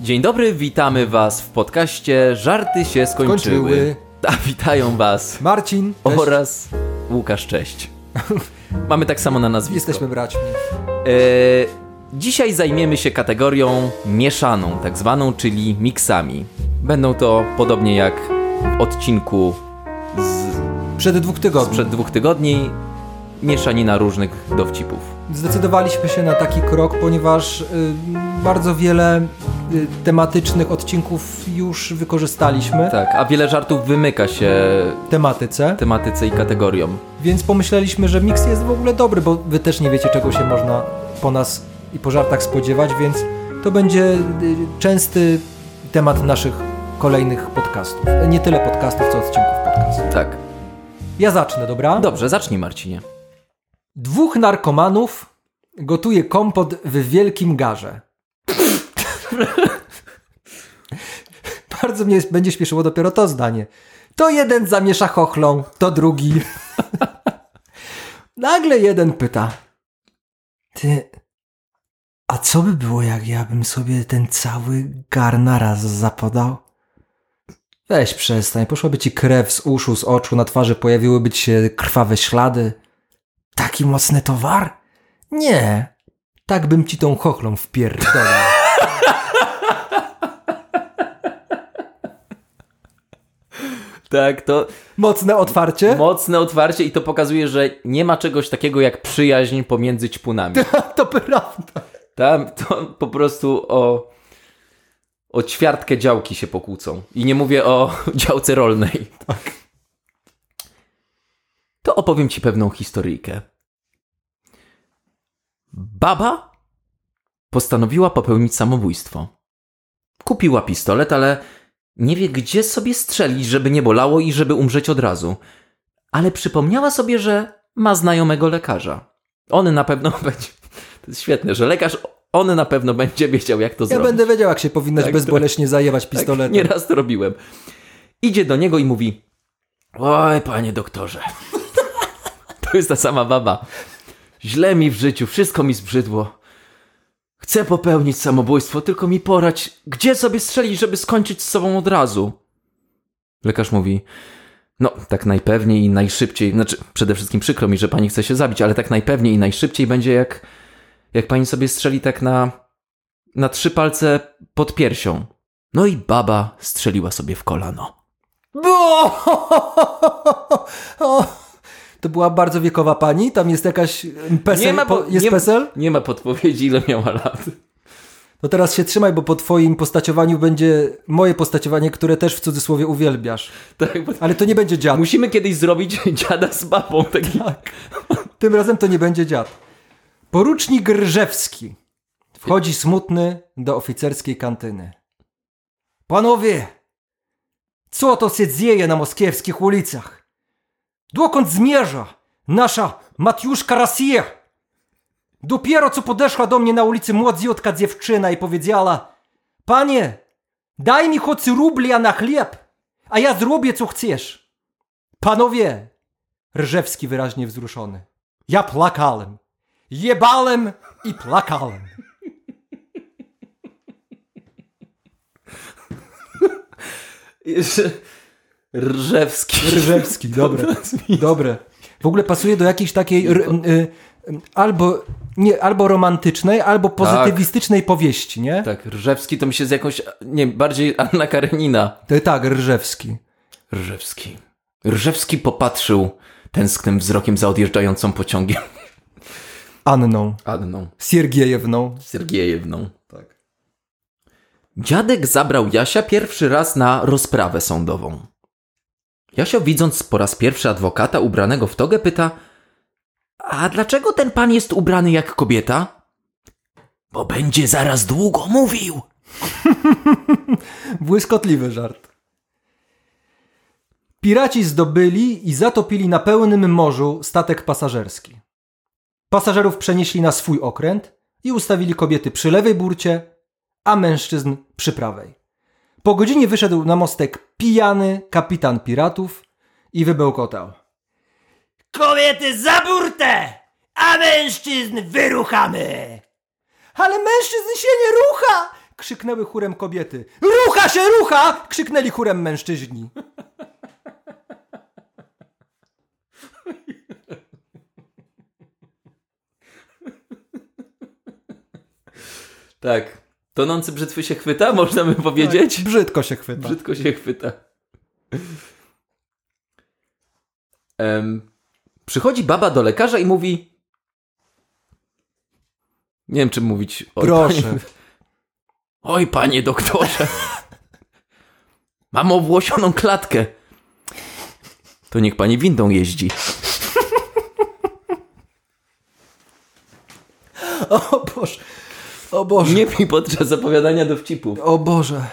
Dzień dobry, witamy Was w podcaście Żarty się skończyły. Skończyły. A witają Was Marcin, cześć. oraz Łukasz, cześć. Mamy tak samo na nazwisko. jesteśmy braćmi. E, dzisiaj zajmiemy się kategorią mieszaną, tak zwaną, czyli miksami. Będą to podobnie jak w odcinku z, Przed dwóch tygodni sprzed dwóch tygodni mieszanina różnych dowcipów. zdecydowaliśmy się na taki krok, ponieważ y, bardzo wiele tematycznych odcinków już wykorzystaliśmy Tak, a wiele żartów wymyka się tematyce, tematyce i kategoriom. więc pomyśleliśmy, że miks jest w ogóle dobry, bo wy też nie wiecie, czego się można po nas i po żartach spodziewać, więc to będzie y, częsty temat naszych kolejnych podcastów. Nie tyle podcastów, co odcinków podcastów. Tak. Ja zacznę, dobra? Dobrze, zacznij Marcinie. Dwóch narkomanów gotuje kompot w wielkim garze. Bardzo mnie będzie śpieszyło dopiero to zdanie. To jeden zamiesza chochlą, to drugi. Nagle jeden pyta. Ty, a co by było, jak ja bym sobie ten cały gar naraz zapodał? Weź przestań, poszłaby ci krew z uszu, z oczu, na twarzy pojawiłyby ci się krwawe ślady. Taki mocny towar? Nie. Tak bym ci tą chochlą wpierdolał. Tak, to Mocne otwarcie? mocne otwarcie i to pokazuje, że nie ma czegoś takiego jak przyjaźń pomiędzy ćpunami. to prawda. Tam to po prostu o, o ćwiartkę działki się pokłócą. I nie mówię o działce rolnej. To opowiem ci pewną historyjkę. Baba postanowiła popełnić samobójstwo. Kupiła pistolet, ale nie wie gdzie sobie strzelić, żeby nie bolało i żeby umrzeć od razu. Ale przypomniała sobie, że ma znajomego lekarza. On na pewno będzie. To jest świetne, że lekarz, on na pewno będzie wiedział, jak to Ja zrobić. będę wiedział, jak się powinnaś Tak, bezboleśnie zajebać Tak, pistoletem. nieraz to robiłem. Idzie do niego i mówi: Oj, panie doktorze. to jest ta sama baba. Źle mi w życiu, wszystko mi zbrzydło. Chcę popełnić samobójstwo, tylko mi porać, gdzie sobie strzelić, żeby skończyć z sobą od razu. Lekarz mówi: No, tak najpewniej i najszybciej. Znaczy, przede wszystkim przykro mi, że pani chce się zabić, ale tak najpewniej i najszybciej będzie, jak, jak pani sobie strzeli tak na, na trzy palce pod piersią. No i baba strzeliła sobie w kolano. Bo! To była bardzo wiekowa pani? Tam jest jakaś PESEL? po- po, jest nie, PESEL? nie ma podpowiedzi, ile miała lat. No teraz się trzymaj, bo po twoim postaciowaniu będzie moje postaciowanie, które też w cudzysłowie uwielbiasz. Tak, Ale to nie będzie dziad. musimy kiedyś zrobić dziada z babą. Taki... Tym razem to nie będzie dziad. Porucznik Rżewski wchodzi smutny do oficerskiej kantyny. Panowie, co to się dzieje na moskiewskich ulicach? Dokąd zmierza nasza Matiuszka Rosja? Dopiero co podeszła do mnie na ulicy młodziutka dziewczyna i powiedziała Panie, daj mi choć rublia na chleb, a ja zrobię co chcesz. Panowie, Rżewski wyraźnie wzruszony. Ja plakałem. Jebałem i plakałem. Rżewski. Rżewski, dobre. Dobre. W ogóle pasuje do jakiejś takiej y, y, albo, nie, albo romantycznej, albo pozytywistycznej powieści, nie? Tak, Rżewski to mi się z jakąś, nie bardziej Anna Karenina. To, tak, Rżewski. Rżewski. Rżewski popatrzył tęsknym wzrokiem za odjeżdżającą pociągiem Anną. Anną Siergiejewną. Sergiejewną. Tak. Dziadek zabrał Jasia pierwszy raz na rozprawę sądową. Jasio, widząc po raz pierwszy adwokata ubranego w togę, pyta: A dlaczego ten pan jest ubrany jak kobieta? Bo będzie zaraz długo mówił. Błyskotliwy żart. Piraci zdobyli i zatopili na pełnym morzu statek pasażerski. Pasażerów przenieśli na swój okręt i ustawili kobiety przy lewej burcie, a mężczyzn przy prawej. Po godzinie wyszedł na mostek pijany kapitan piratów i wybełkotał. Kobiety za burtę, a mężczyzn wyruchamy! Ale mężczyzn się nie rucha! krzyknęły chórem kobiety. Rucha się, rucha! krzyknęli chórem mężczyźni. Tak. Tonący brzytwy się chwyta, można by powiedzieć? Tak, brzydko się chwyta. Brzydko się chwyta. Em, przychodzi baba do lekarza i mówi. Nie wiem, czy mówić. Oj, Proszę. Panie, oj, panie doktorze. Mam owłosioną klatkę. To niech pani windą jeździ. O Boże. O Boże. Nie mi podczas zapowiadania dowcipów. O Boże.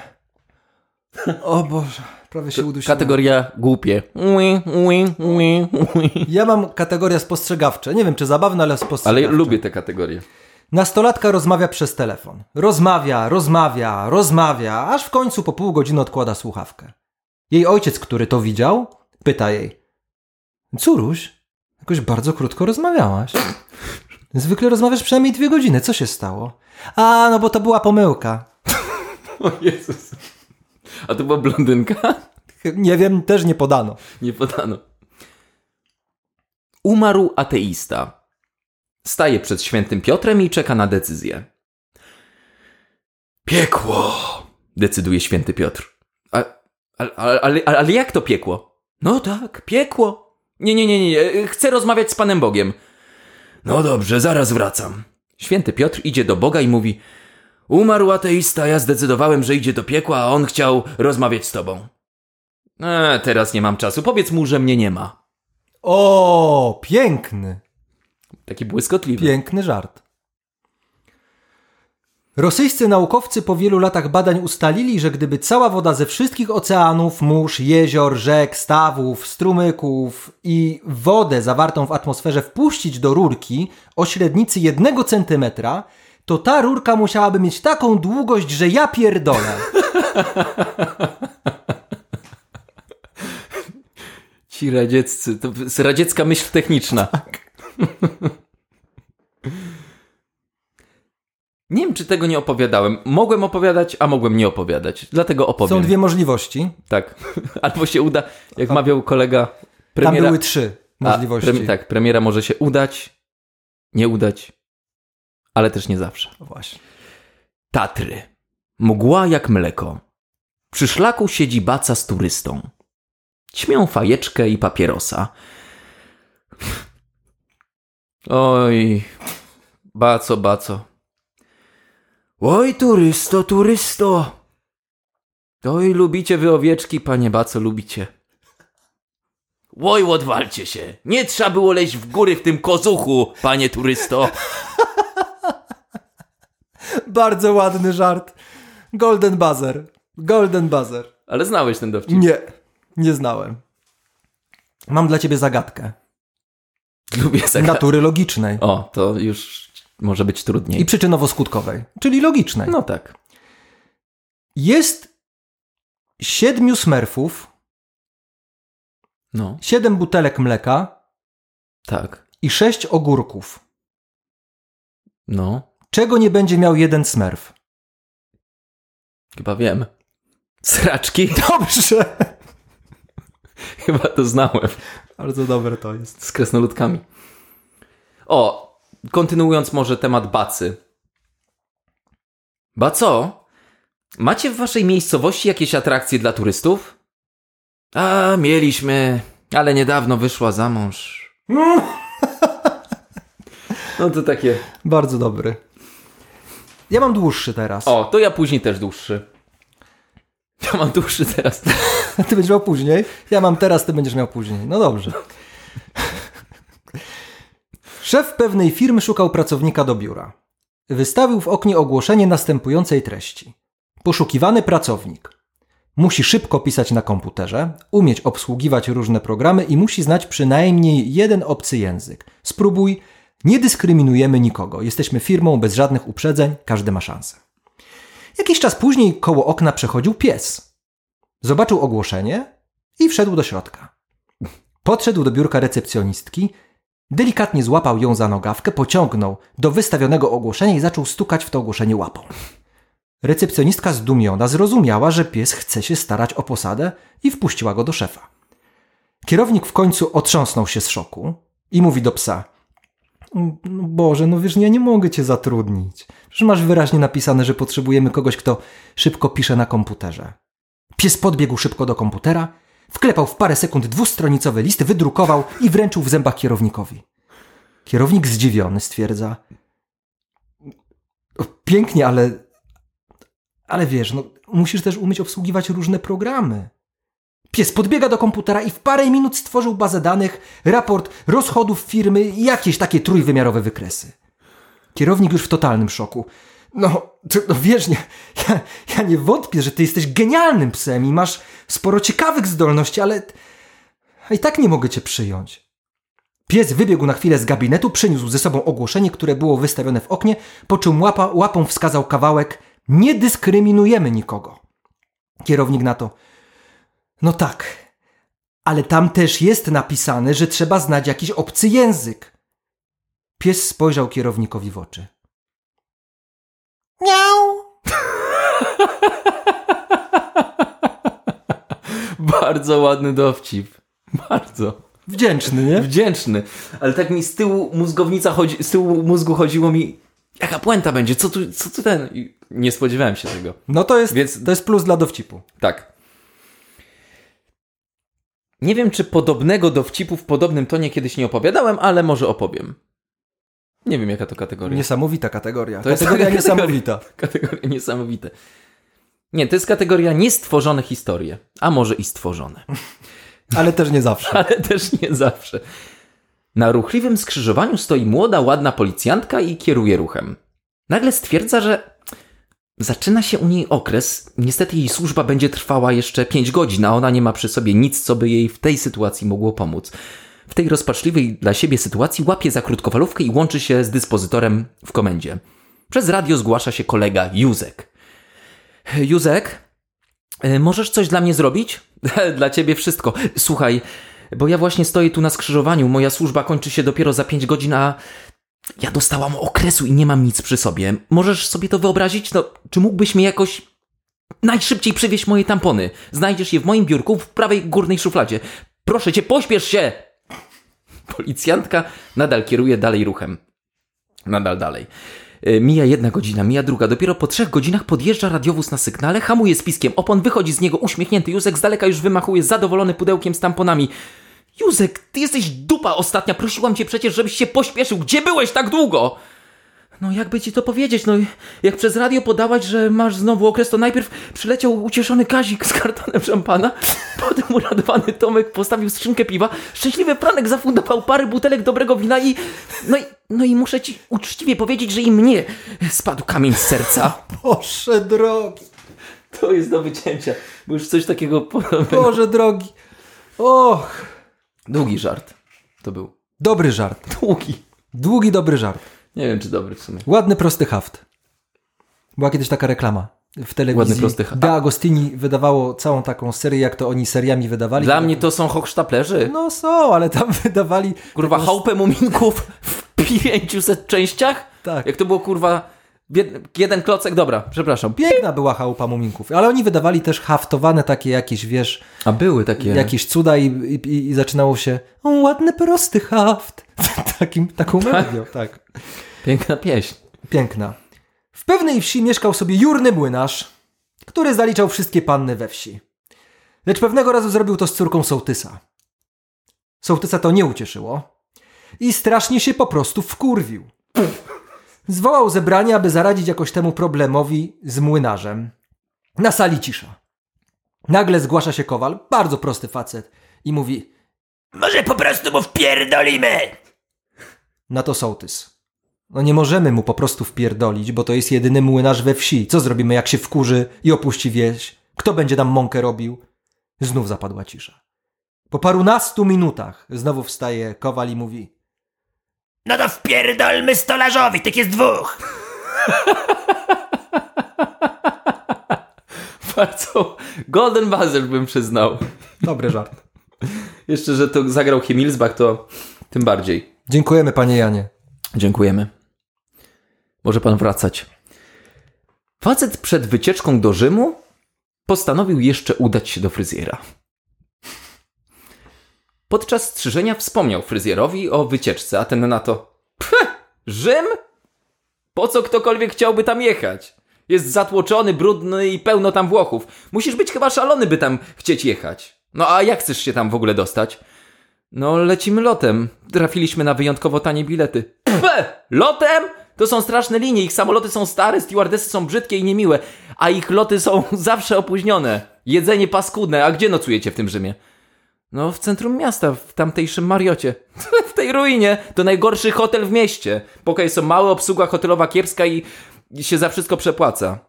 O Boże. Prawie się udusiłem. Kategoria głupie. Ui, ui, ui, ui. Ja mam kategoria spostrzegawcze. Nie wiem, czy zabawne, ale Ale spostrzegawcze. lubię te kategorie. Nastolatka rozmawia przez telefon. Rozmawia, rozmawia, rozmawia, aż w końcu po pół godziny odkłada słuchawkę. Jej ojciec, który to widział, pyta jej: Córuś, jakoś bardzo krótko rozmawiałaś. Zwykle rozmawiasz przynajmniej dwie godziny. Co się stało? A, no bo to była pomyłka. O Jezus. A to była blondynka? Nie wiem, też nie podano. Nie podano. Umarł ateista. Staje przed świętym Piotrem i czeka na decyzję. Piekło! Decyduje święty Piotr. Ale, ale, ale, ale jak to piekło? No tak, piekło. Nie, nie, nie, nie, nie. Chcę rozmawiać z Panem Bogiem. No dobrze, zaraz wracam. Święty Piotr idzie do Boga i mówi: Umarł ateista, ja zdecydowałem, że idzie do piekła, a on chciał rozmawiać z tobą. E, teraz nie mam czasu. Powiedz mu, że mnie nie ma. O, piękny, Taki błyskotliwy. piękny żart. Rosyjscy naukowcy po wielu latach badań ustalili, że gdyby cała woda ze wszystkich oceanów, mórz, jezior, rzek, stawów, strumyków i wodę zawartą w atmosferze wpuścić do rurki o średnicy jednego centymetra, to ta rurka musiałaby mieć taką długość, że ja pierdolę. Ci radzieccy, to jest radziecka myśl techniczna. Nie wiem, czy tego nie opowiadałem. Mogłem opowiadać, a mogłem nie opowiadać. Dlatego opowiem. Są dwie możliwości. Tak. Albo się uda, jak mawiał kolega Tam premiera. były trzy możliwości. A, tak, premiera może się udać, nie udać, ale też nie zawsze. Właśnie. Tatry. Mgła jak mleko. Przy szlaku siedzi baca z turystą. Ćmią fajeczkę i papierosa. Oj, baco, baco. Oj, turysto, turysto. Oj, lubicie wy owieczki, panie baco, lubicie. Oj, odwalcie się. Nie trzeba było leźć w góry w tym kozuchu, panie turysto. Bardzo ładny żart. Golden buzzer. Golden buzzer. Ale znałeś ten dowcip. Nie, nie znałem. Mam dla ciebie zagadkę. Lubię zagadki. Natury logicznej O, to już może być trudniej. i przyczynowo-skutkowej, czyli logicznej. No tak. Jest siedmiu smerfów, No, siedem butelek mleka tak. i sześć ogórków. No, Czego nie będzie miał jeden smerf? chyba wiem. Sraczki? Dobrze. Chyba to znałem. Bardzo dobre to jest. Z kresnoludkami. O, kontynuując może temat bacy. Baco, macie w waszej miejscowości jakieś atrakcje dla turystów? A, mieliśmy, ale niedawno wyszła za mąż. No to takie... Bardzo dobry. Ja mam dłuższy teraz. O, to ja później też dłuższy. Ja mam dłuższy teraz. Ty będziesz miał później. Ja mam teraz, ty będziesz miał później. No dobrze. Szef pewnej firmy szukał pracownika do biura. Wystawił w oknie ogłoszenie następującej treści. Poszukiwany pracownik. Musi szybko pisać na komputerze, umieć obsługiwać różne programy i musi znać przynajmniej jeden obcy język. Spróbuj, nie dyskryminujemy nikogo. Jesteśmy firmą bez żadnych uprzedzeń, każdy ma szansę. Jakiś czas później koło okna przechodził pies. Zobaczył ogłoszenie i wszedł do środka. Podszedł do biurka recepcjonistki, delikatnie złapał ją za nogawkę, pociągnął do wystawionego ogłoszenia i zaczął stukać w to ogłoszenie łapą. Recepcjonistka zdumiona zrozumiała, że pies chce się starać o posadę i wpuściła go do szefa. Kierownik w końcu otrząsnął się z szoku i mówi do psa: "No Boże, no wiesz, ja nie mogę cię zatrudnić. Przecież masz wyraźnie napisane, że potrzebujemy kogoś, kto szybko pisze na komputerze. Pies podbiegł szybko do komputera, wklepał w parę sekund dwustronicowy list, wydrukował i wręczył w zębach kierownikowi. Kierownik zdziwiony stwierdza: "O, Pięknie, ale. Ale wiesz, no, musisz też umieć obsługiwać różne programy. Pies podbiega do komputera i w parę minut stworzył bazę danych, raport rozchodów firmy i jakieś takie trójwymiarowe wykresy. Kierownik już w totalnym szoku. No, to, no wiesz, nie, ja, ja nie wątpię, że ty jesteś genialnym psem i masz sporo ciekawych zdolności, ale a i tak nie mogę cię przyjąć. Pies wybiegł na chwilę z gabinetu, przyniósł ze sobą ogłoszenie, które było wystawione w oknie, po czym łapa, łapą wskazał kawałek Nie dyskryminujemy nikogo. Kierownik na to No tak, ale tam też jest napisane, że trzeba znać jakiś obcy język. Pies spojrzał kierownikowi w oczy. Bardzo ładny dowcip. Bardzo. Wdzięczny, nie? Wdzięczny. Ale tak mi z tyłu mózgownica chodzi, z tyłu mózgu chodziło mi, jaka puenta będzie, co tu, co tu ten... I nie spodziewałem się tego. No to jest, Więc- to jest plus dla dowcipu. Tak. Nie wiem, czy podobnego dowcipu w podobnym tonie kiedyś nie opowiadałem, ale może opowiem. Nie wiem, jaka to kategoria. Niesamowita kategoria. To jest kategoria kategoria. niesamowita. Kategoria niesamowite. Nie, to jest kategoria niestworzone historie, a może i stworzone. Ale też nie zawsze. ale też nie zawsze. Na ruchliwym skrzyżowaniu stoi młoda, ładna policjantka i kieruje ruchem. Nagle stwierdza, że zaczyna się u niej okres. Niestety jej służba będzie trwała jeszcze 5 godzin, a ona nie ma przy sobie nic, co by jej w tej sytuacji mogło pomóc. W tej rozpaczliwej dla siebie sytuacji łapie za krótkofalówkę i łączy się z dyspozytorem w komendzie. Przez radio zgłasza się kolega Józek. Józek, E, Możesz coś dla mnie zrobić? dla ciebie wszystko. Słuchaj, bo ja właśnie stoję tu na skrzyżowaniu, moja służba kończy się dopiero za 5 godzin, a ja dostałam okresu i nie mam nic przy sobie. Możesz sobie to wyobrazić? No, czy mógłbyś mi jakoś najszybciej przywieźć moje tampony? Znajdziesz je w moim biurku w prawej górnej szufladzie. Proszę cię, pośpiesz się! Policjantka nadal kieruje dalej ruchem. Nadal dalej. E, Mija jedna godzina, mija druga. Dopiero po trzech godzinach podjeżdża radiowóz na sygnale, hamuje z piskiem opon, wychodzi z niego uśmiechnięty Józek, z daleka już wymachuje zadowolony pudełkiem z tamponami. Józek, ty jesteś dupa ostatnia, prosiłam cię przecież, żebyś się pośpieszył. Gdzie byłeś tak długo? No jakby ci to powiedzieć, no jak przez radio podawać, że masz znowu okres, to najpierw przyleciał ucieszony Kazik z kartonem szampana, potem uradowany Tomek postawił skrzynkę piwa, szczęśliwy Franek zafundował parę butelek dobrego wina i no, i... no i muszę ci uczciwie powiedzieć, że i mnie spadł kamień z serca. Boże drogi, To jest do wycięcia, bo już coś takiego podobnego. Boże drogi. Och, Długi żart to był. dobry żart. Długi. Długi, dobry żart. Nie wiem, czy dobry w sumie. Ładny, prosty haft. Była kiedyś taka reklama w telewizji. Ładny, prosty haft. De Agostini wydawało całą taką serię, jak to oni seriami wydawali. Dla mnie to są hochsztaplerzy. No są, ale tam wydawali... Kurwa, chałupę muminków w 500 częściach? Tak. Jak to było, kurwa, jeden klocek? Dobra, przepraszam. Piękna była chałupa muminków, ale oni wydawali też haftowane takie jakieś, wiesz, A były takie... jakieś cuda i, i, i zaczynało się o, ładny, prosty haft. Takim, taką melodią, tak. Piękna pieśń. Piękna. W pewnej wsi mieszkał sobie jurny młynarz, który zaliczał wszystkie panny we wsi. Lecz pewnego razu zrobił to z córką sołtysa. Sołtysa to nie ucieszyło i strasznie się po prostu wkurwił. Zwołał zebranie, aby zaradzić jakoś temu problemowi z młynarzem. Na sali cisza. Nagle zgłasza się kowal, bardzo prosty facet, i mówi: Może po prostu mu wpierdolimy! Na to sołtys. No nie możemy mu po prostu wpierdolić, bo to jest jedyny młynarz we wsi. Co zrobimy, jak się wkurzy i opuści wieś? Kto będzie nam mąkę robił? Znów zapadła cisza. Po parunastu minutach znowu wstaje kowal i mówi: No to wpierdolmy stolarzowi, tych jest dwóch! Bardzo golden buzzer bym przyznał. Dobry żart. Jeszcze, że to zagrał Himmelsbach, to tym bardziej. Dziękujemy, panie Janie. Dziękujemy. Może pan wracać. Facet przed wycieczką do Rzymu postanowił jeszcze udać się do fryzjera. Podczas strzyżenia wspomniał fryzjerowi o wycieczce, a ten na to: Pff, Rzym? Po co ktokolwiek chciałby tam jechać? Jest zatłoczony, brudny i pełno tam Włochów. Musisz być chyba szalony, by tam chcieć jechać. No a jak chcesz się tam w ogóle dostać? No, lecimy lotem. Trafiliśmy na wyjątkowo tanie bilety. Pfe! Lotem? To są straszne linie, ich samoloty są stare, stewardesy są brzydkie i niemiłe, a ich loty są zawsze opóźnione. Jedzenie paskudne, a gdzie nocujecie w tym Rzymie? No, w centrum miasta, w tamtejszym Mariocie. w tej ruinie. To najgorszy hotel w mieście. Pokoje są małe, obsługa hotelowa kiepska i się za wszystko przepłaca.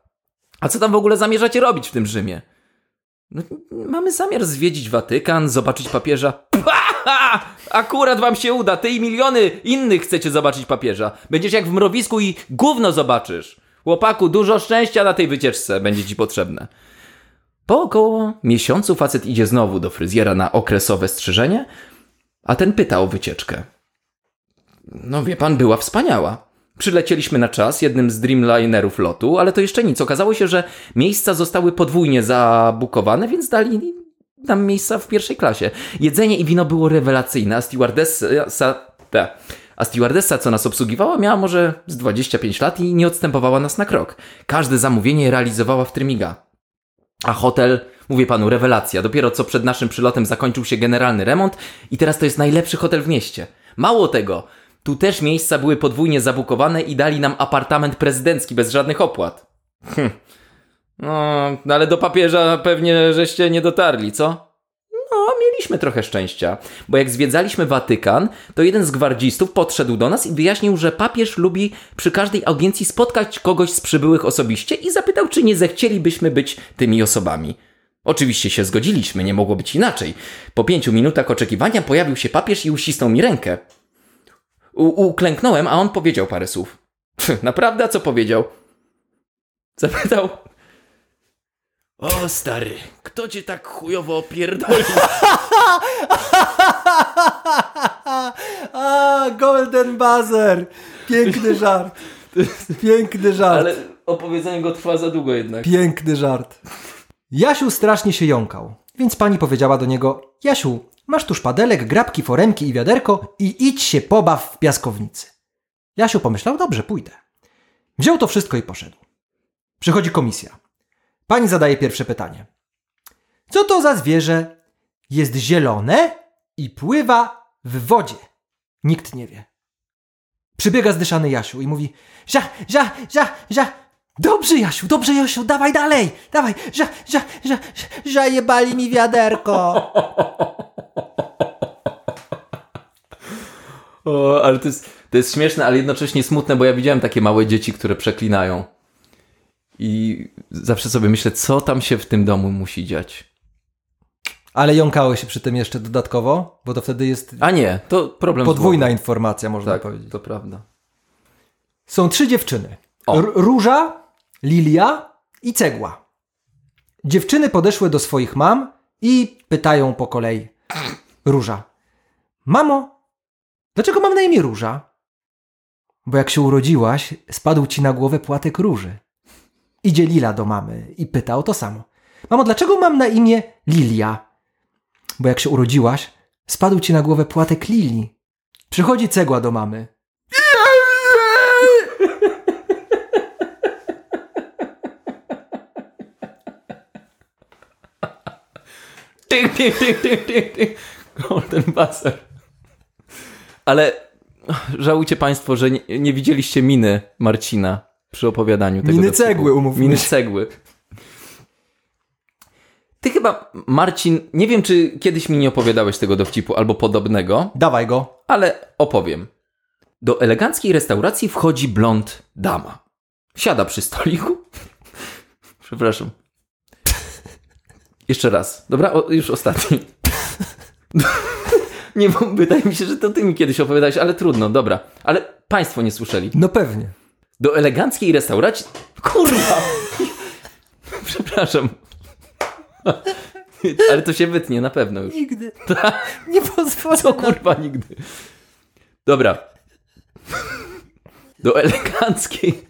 A co tam w ogóle zamierzacie robić w tym Rzymie? No, mamy zamiar zwiedzić Watykan, zobaczyć papieża. Pah! Akurat wam się uda, ty i miliony innych chcecie zobaczyć papieża. Będziesz jak w mrowisku i gówno zobaczysz. Chłopaku, dużo szczęścia na tej wycieczce będzie ci potrzebne. Po około miesiącu facet idzie znowu do fryzjera na okresowe strzyżenie, a ten pyta o wycieczkę. No wie pan, była wspaniała. Przylecieliśmy na czas jednym z Dreamlinerów lotu, ale to jeszcze nic. Okazało się, że miejsca zostały podwójnie zabukowane, więc dali nam miejsca w pierwszej klasie. Jedzenie i wino było rewelacyjne, a stewardessa, te, a stewardessa, co nas obsługiwała, miała może z 25 lat i nie odstępowała nas na krok. Każde zamówienie realizowała w trymiga. A hotel, mówię panu, rewelacja. Dopiero co przed naszym przylotem zakończył się generalny remont i teraz to jest najlepszy hotel w mieście. Mało tego, tu też miejsca były podwójnie zabukowane i dali nam apartament prezydencki bez żadnych opłat. Hm. No, ale do papieża pewnie żeście nie dotarli, co? Mieliśmy trochę szczęścia, bo jak zwiedzaliśmy Watykan, to jeden z gwardzistów podszedł do nas i wyjaśnił, że papież lubi przy każdej audiencji spotkać kogoś z przybyłych osobiście i zapytał, czy nie zechcielibyśmy być tymi osobami. Oczywiście się zgodziliśmy, nie mogło być inaczej. Po pięciu minutach oczekiwania pojawił się papież i uścisnął mi rękę. U uklęknąłem, a on powiedział parę słów. Naprawdę, co powiedział? Zapytał. O stary, kto cię tak chujowo opierdolił? A, Golden Buzzer! Piękny żart. Piękny żart. Ale opowiedzenie go trwa za długo jednak. Piękny żart. Jasiu strasznie się jąkał, więc pani powiedziała do niego: Jasiu, masz tu szpadelek, grabki, foremki i wiaderko i idź się pobaw w piaskownicy. Jasiu pomyślał: Dobrze, pójdę. Wziął to wszystko i poszedł. Przychodzi komisja. Pani zadaje pierwsze pytanie. Co to za zwierzę? Jest zielone i pływa w wodzie. Nikt nie wie. Przybiega zdyszany Jasiu i mówi: Ża, ża, ża, ża. Dobrze, Jasiu, dobrze, Jasiu, dawaj dalej, dawaj. Ża, ża, ża, zajebali mi wiaderko. O, ale to jest, to jest śmieszne, ale jednocześnie smutne, bo ja widziałem takie małe dzieci, które przeklinają. I zawsze sobie myślę, co tam się w tym domu musi dziać. Ale jąkało się przy tym jeszcze dodatkowo, bo to wtedy jest A nie, to problem podwójna informacja, można Tak, powiedzieć. to prawda. Są trzy dziewczyny. Róża, Lilia i Cegła. Dziewczyny podeszły do swoich mam i pytają po kolei. Róża. Mamo, dlaczego mam na imię Róża? Bo jak się urodziłaś, spadł ci na głowę płatek róży. Idzie Lila do mamy i pyta o to samo. Mamo, dlaczego mam na imię Lilia? Bo jak się urodziłaś, spadł ci na głowę płatek lilii. Przychodzi cegła do mamy. Tyk, tyk, tyk, tyk, tyk, tyk. Golden Buzzer. Ale żałujcie Państwo, że nie, nie widzieliście miny Marcina przy opowiadaniu tego Miny cegły, umówmy Miny cegły. Ty chyba, Marcin, nie wiem, czy kiedyś mi nie opowiadałeś tego dowcipu albo podobnego, Dawaj go. ale opowiem. Do eleganckiej restauracji wchodzi blond dama. Siada przy stoliku. Przepraszam. Jeszcze raz. Dobra, o, już ostatni. Nie, bo wydaje mi się, że to ty mi kiedyś opowiadałeś, ale trudno, dobra. Ale państwo nie słyszeli. No pewnie. Do eleganckiej restauracji... Kurwa! Przepraszam. Ale to się wytnie, na pewno już. Nigdy. Nie pozwolę. Co kurwa nigdy. Dobra. Do eleganckiej.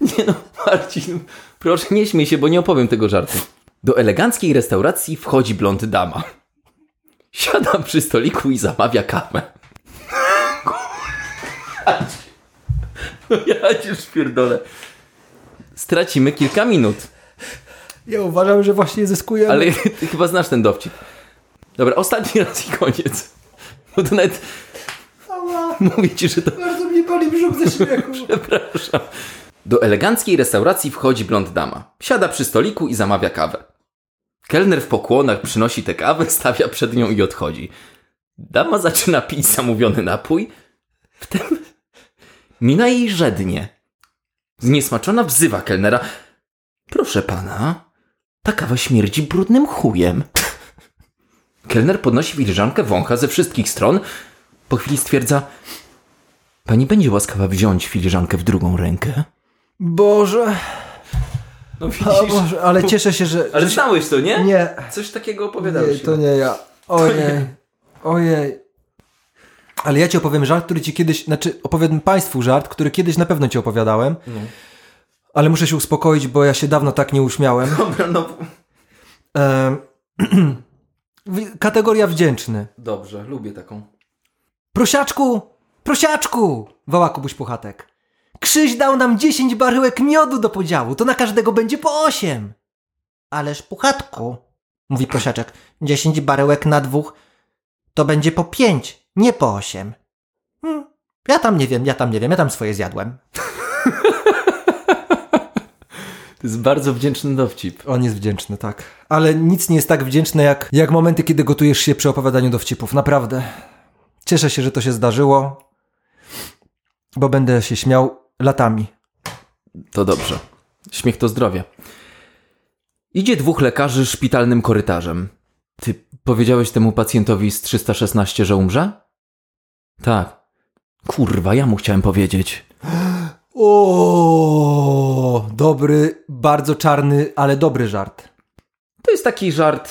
Nie no, Marcin, Proszę, nie śmiej się, bo nie opowiem tego żartu. Do eleganckiej restauracji wchodzi blond dama. Siada przy stoliku i zamawia kawę. ja cię szpierdolę. Stracimy kilka minut. Ja uważam, że właśnie zyskujemy. Ale ty chyba znasz ten dowcip. Dobra, ostatni raz i koniec. Bo to nawet Ała, mówię ci, że to... bardzo mnie boli brzuch ze śmiechu. Przepraszam. Do eleganckiej restauracji wchodzi blond dama. Siada przy stoliku i zamawia kawę. Kelner w pokłonach przynosi tę kawę, stawia przed nią i odchodzi. Dama zaczyna pić zamówiony napój. Wtem mina jej żednie. Zniesmaczona wzywa kelnera. Proszę pana, ta kawa śmierdzi brudnym chujem. Kelner podnosi filiżankę, wącha ze wszystkich stron. Po chwili stwierdza... Pani będzie łaskawa wziąć filiżankę w drugą rękę? Boże, No o Boże, ale cieszę się, że... Ale że się... znałeś to, nie? Nie, Coś takiego opowiadałeś. nie, to nie ja. Ojej, ojej. Ale ja ci opowiem żart, który ci kiedyś, znaczy opowiem Państwu żart, który kiedyś na pewno ci opowiadałem. Ale muszę się uspokoić, bo ja się dawno tak nie uśmiałem. Dobra, no... Wi- Kategoria wdzięczny. Dobrze, lubię taką. Prosiaczku! Prosiaczku! woła Kubuś Puchatek. Krzyś dał nam 10 baryłek miodu do podziału, to na każdego będzie po 8. Ależ Puchatku, mówi prosiaczek, 10 baryłek na dwóch to będzie po 5, nie po 8. Hmm, ja tam nie wiem, ja tam nie wiem, ja tam swoje zjadłem. To jest bardzo wdzięczny dowcip. On jest wdzięczny, tak. Ale nic nie jest tak wdzięczne jak, jak momenty, kiedy gotujesz się przy opowiadaniu dowcipów, naprawdę. Cieszę się, że to się zdarzyło, bo będę się śmiał latami. To dobrze. Śmiech to zdrowie. Idzie dwóch lekarzy szpitalnym korytarzem. Ty powiedziałeś temu pacjentowi z 316, że umrze? Tak. Kurwa, ja mu chciałem powiedzieć. O, dobry, bardzo czarny, ale dobry żart. To jest taki żart.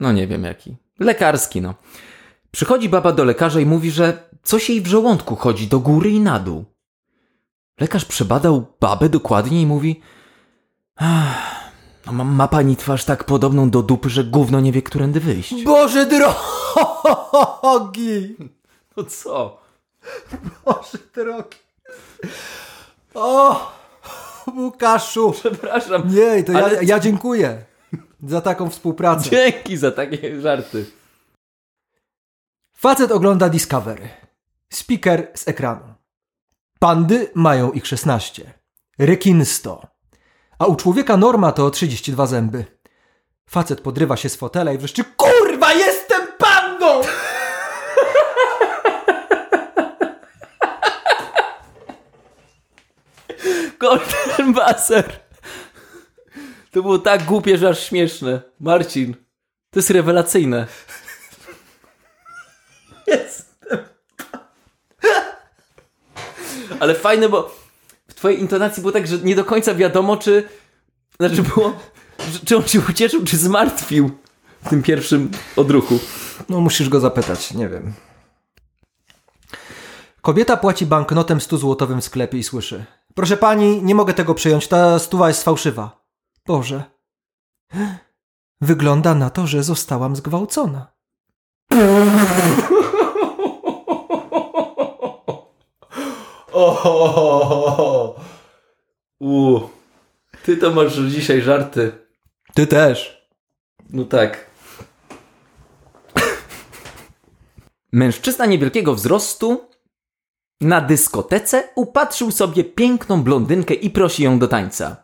No nie wiem jaki. Lekarski, no. Przychodzi baba do lekarza i mówi, że coś jej w żołądku chodzi do góry i na dół. Lekarz przebadał babę dokładnie i mówi: "Ach, ma, ma pani twarz tak podobną do dupy, że gówno nie wie, którędy wyjść. Boże drogi! No co? Boże drogi. O, Łukaszu. Przepraszam. Nie, to Ale- ja, ja dziękuję za taką współpracę. Dzięki za takie żarty. Facet ogląda Discovery. Speaker z ekranu. Pandy mają ich 16. Rekin 100. A u człowieka norma to 32 zęby. Facet podrywa się z fotela i wreszcie KURWA JESTEM PANDą! Golden Buzzer. To było tak głupie, że aż śmieszne. Marcin, to jest rewelacyjne. Jestem. Ale fajne, bo twojej intonacji było tak, że nie do końca wiadomo, czy... Znaczy było... Czy on się ucieszył, czy zmartwił w tym pierwszym odruchu. No musisz go zapytać, nie wiem. Kobieta płaci banknotem 100 złotowym w sklepie i słyszy. Proszę pani, nie mogę tego przyjąć, ta stuwa jest fałszywa. Boże. Wygląda na to, że zostałam zgwałcona. O, U, ty to masz dzisiaj żarty. Ty też. No tak. Mężczyzna niewielkiego wzrostu na dyskotece upatrzył sobie piękną blondynkę i prosi ją do tańca.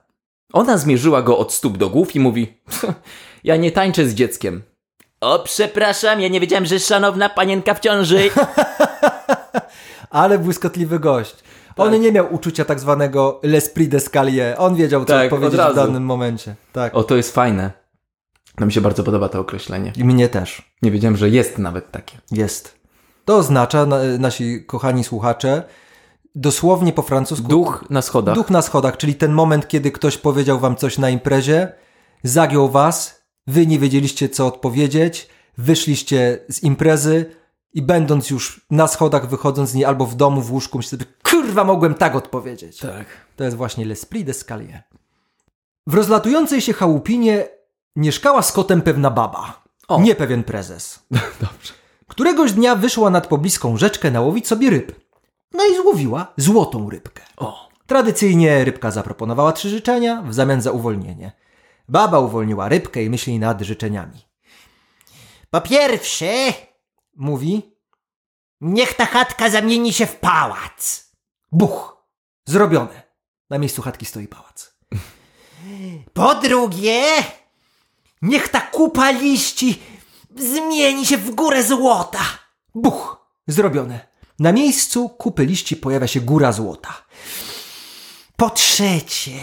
Ona zmierzyła go od stóp do głów i mówi: Ja nie tańczę z dzieckiem. O, przepraszam, ja nie wiedziałem, że szanowna panienka w ciąży. Ale błyskotliwy gość. On nie miał uczucia tak zwanego l'esprit d'escalier. On wiedział, co Tak, powiedzieć w danym momencie. Tak. O, to jest fajne. To mi się bardzo podoba to określenie. I mnie też. Nie wiedziałem, że jest nawet takie. Jest. To oznacza, na, nasi kochani słuchacze, dosłownie po francusku Duch na schodach. duch na schodach, czyli ten moment, kiedy ktoś powiedział wam coś na imprezie, zagiął was, wy nie wiedzieliście, co odpowiedzieć, wyszliście z imprezy I będąc już na schodach, wychodząc z niej albo w domu, w łóżku, myślę sobie, kurwa, mogłem tak odpowiedzieć. Tak. To jest właśnie L'Esprit d'Escalier. W rozlatującej się chałupinie mieszkała z kotem pewna baba. O. Nie pewien prezes. Dobrze. Któregoś dnia wyszła nad pobliską rzeczkę nałowić sobie ryb. No i złowiła złotą rybkę. O. Tradycyjnie rybka zaproponowała trzy życzenia w zamian za uwolnienie. Baba uwolniła rybkę i myśli nad życzeniami. Po pierwsze, Mówi, niech ta chatka zamieni się w pałac. buch, zrobione. Na miejscu chatki stoi pałac. Po drugie, niech ta kupa liści zmieni się w górę złota. Buch, zrobione. Na miejscu kupy liści pojawia się góra złota. Po trzecie,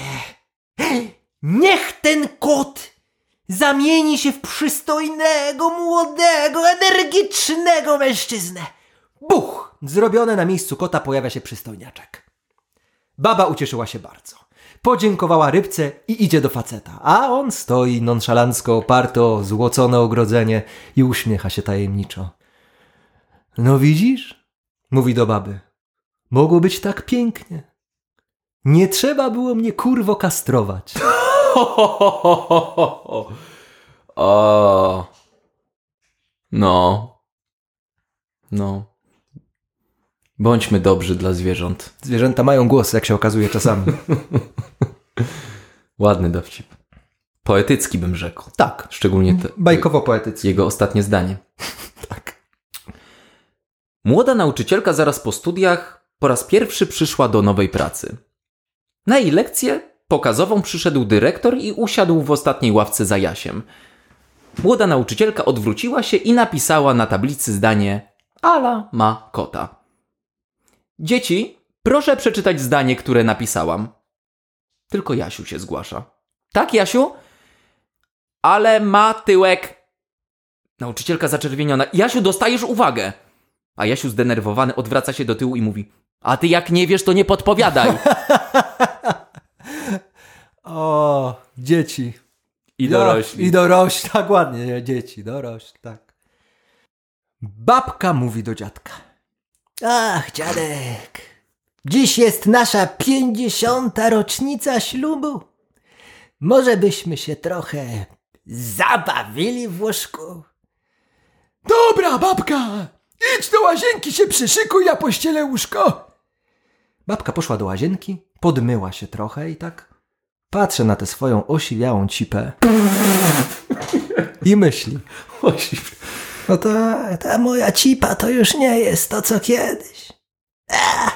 niech ten kot zamieni się w przystojnego, młodego, energicznego mężczyznę. Buch! Zrobione na miejscu kota pojawia się przystojniaczek. Baba ucieszyła się bardzo. Podziękowała rybce i idzie do faceta, a on stoi nonszalancko oparty o złocone ogrodzenie i uśmiecha się tajemniczo. No widzisz? Mówi do baby. Mogło być tak pięknie. Nie trzeba było mnie kurwo kastrować. O. No. No. Bądźmy dobrzy dla zwierząt. Zwierzęta mają głos, jak się okazuje czasami. Ładny dowcip. Poetycki bym rzekł. Tak. Szczególnie te, Bajkowo-poetycki. jego ostatnie zdanie. Tak. Młoda nauczycielka zaraz po studiach po raz pierwszy przyszła do nowej pracy. Na jej lekcję pokazową przyszedł dyrektor i usiadł w ostatniej ławce za Jasiem. Młoda nauczycielka odwróciła się i napisała na tablicy zdanie Ala ma kota. Dzieci, proszę przeczytać zdanie, które napisałam. Tylko Jasiu się zgłasza. Tak, Jasiu? Ale ma tyłek. Nauczycielka zaczerwieniona. Jasiu, dostajesz uwagę. A Jasiu zdenerwowany odwraca się do tyłu i mówi: A ty jak nie wiesz, to nie podpowiadaj. O, dzieci. I Ja, I dorośli, tak ładnie, nie, dzieci, dorośli, tak. Babka mówi do dziadka. Ach, dziadek, dziś jest nasza pięćdziesiąta rocznica ślubu. Może byśmy się trochę zabawili w łóżku? Dobra, babka, idź do łazienki się przyszykuj, ja pościelę łóżko. Babka poszła do łazienki, podmyła się trochę i tak patrzę na tę swoją osiwiałą cipę i myśli. No ta, ta moja cipa to już nie jest to, co kiedyś. Ech,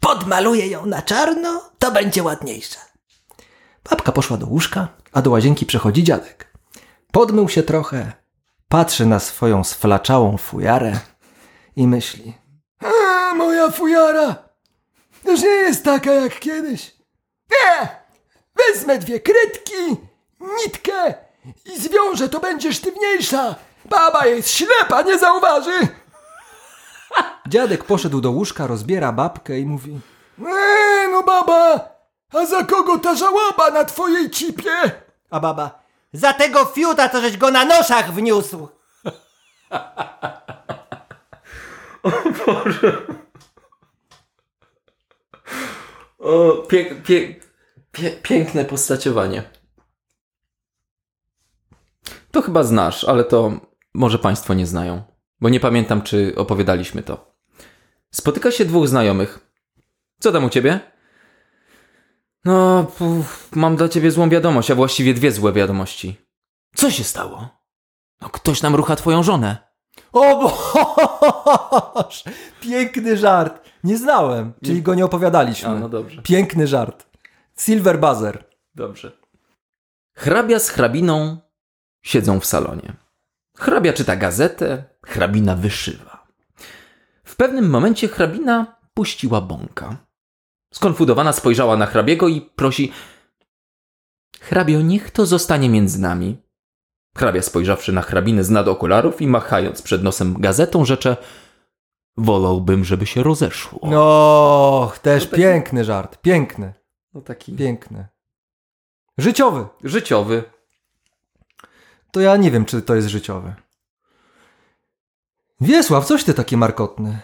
podmaluję ją na czarno, to będzie ładniejsza. Babka poszła do łóżka, a do łazienki przechodzi dziadek. Podmył się trochę, patrzy na swoją sflaczałą fujarę i myśli. A, moja fujara już nie jest taka jak kiedyś. Nie! Wezmę dwie kredki, nitkę i zwiążę, to będzie sztywniejsza. Baba jest ślepa, nie zauważy. Dziadek poszedł do łóżka, rozbiera babkę i mówi. Eee, no baba, a za kogo ta żałoba na twojej cipie? A baba, za tego fiuta, to żeś go na noszach wniósł. O, pie, pie, pie, piękne postaciowanie. To chyba znasz, ale to może Państwo nie znają, bo nie pamiętam, czy opowiadaliśmy to. Spotyka się dwóch znajomych. Co tam u ciebie? No, puf, mam dla ciebie złą wiadomość, a właściwie dwie złe wiadomości. Co się stało? No, ktoś nam rucha twoją żonę. O! Piękny żart. Nie znałem, czyli go nie opowiadaliśmy. A, no dobrze. Piękny żart. Silver buzzer. Dobrze. Hrabia z hrabiną siedzą w salonie. Hrabia czyta gazetę, hrabina wyszywa. W pewnym momencie hrabina puściła bąka. Skonfudowana spojrzała na hrabiego i prosi: Hrabio, niech to zostanie między nami. Hrabia spojrzawszy na hrabinę z nad okularów i machając przed nosem gazetą, rzecze: Wolałbym, żeby się rozeszło. No, też piękny żart. Piękny. No taki Piękny. Życiowy. życiowy. To ja nie wiem, czy to jest życiowy. Wiesław, coś ty taki markotny.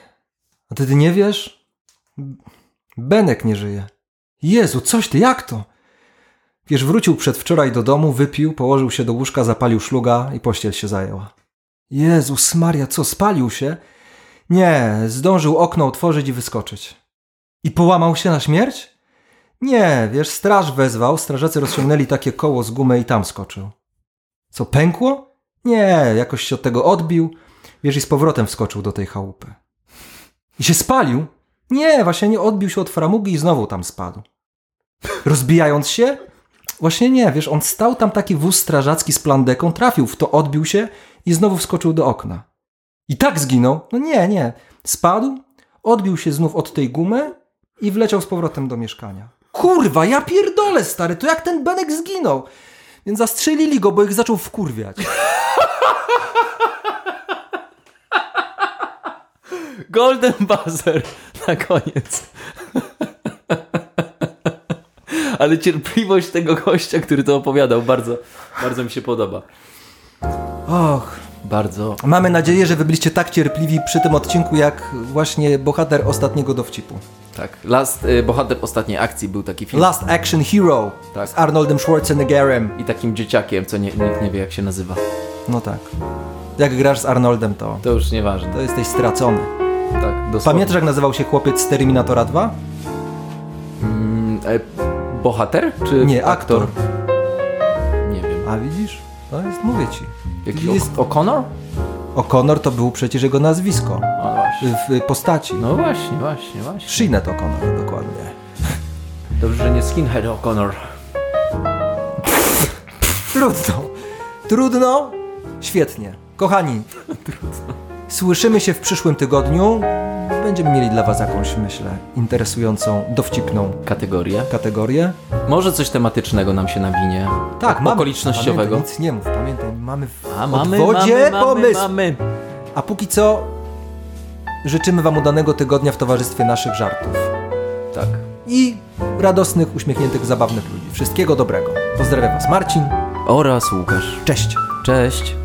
A ty, ty nie wiesz? Benek nie żyje. Jezu, coś ty, jak to? Wiesz, wrócił przedwczoraj do domu, wypił, położył się do łóżka, zapalił szluga i pościel się zajęła. Jezus Maria, co, spalił się? Nie, zdążył okno otworzyć i wyskoczyć. I połamał się na śmierć? Nie, wiesz, straż wezwał, strażacy rozciągnęli takie koło z gumy i tam skoczył. Co, pękło? Nie, jakoś się od tego odbił, wiesz, i z powrotem wskoczył do tej chałupy. I się spalił? Nie, właśnie nie odbił się od framugi i znowu tam spadł. Rozbijając się? Właśnie nie, wiesz, on stał tam taki wóz strażacki z plandeką, trafił w to, odbił się i znowu wskoczył do okna. I tak zginął? No nie, nie. Spadł, odbił się znów od tej gumy i wleciał z powrotem do mieszkania. Kurwa, ja pierdolę, stary, to jak ten Benek zginął? Więc zastrzelili go, bo ich zaczął wkurwiać. Golden buzzer na koniec. Ale cierpliwość tego gościa, który to opowiadał, bardzo, bardzo mi się podoba. Och, Bardzo. mamy nadzieję, że wy byliście tak cierpliwi przy tym odcinku, jak właśnie bohater ostatniego dowcipu. Tak. Last, y, bohater ostatniej akcji był taki film. Last Action Hero Tak. z Arnoldem Schwarzeneggerem. I takim dzieciakiem, co nie, nikt nie wie jak się nazywa. No tak. Jak grasz z Arnoldem, to, To już nieważne. to jesteś stracony. Tak, dosłownie. Pamiętasz, jak nazywał się chłopiec z Terminatora 2? Mm, e, bohater? Czy Nie, aktor. Nie wiem. A widzisz? To jest, mówię ci. Jakiś jest- O'Connor? O'Connor to był przecież jego nazwisko właśnie. W postaci. No właśnie, właśnie, właśnie. Shinet O'Connor, dokładnie. Dobrze, że nie Skinhead O'Connor. Trudno. Trudno? Świetnie. Kochani, słyszymy się w przyszłym tygodniu. Będziemy mieli dla Was jakąś, myślę, interesującą, dowcipną Kategorie. kategorię. Może coś tematycznego nam się nawinie. Tak, mamy. Okolicznościowego. Pamiętaj, nic nie mów, pamiętaj, mamy w A mamy, odwodzie mamy, pomysł. mamy, mamy. A póki co życzymy Wam udanego tygodnia w towarzystwie naszych żartów. Tak. I radosnych, uśmiechniętych, zabawnych ludzi. Wszystkiego dobrego. Pozdrawiam Was Marcin. Oraz Łukasz. Cześć. Cześć.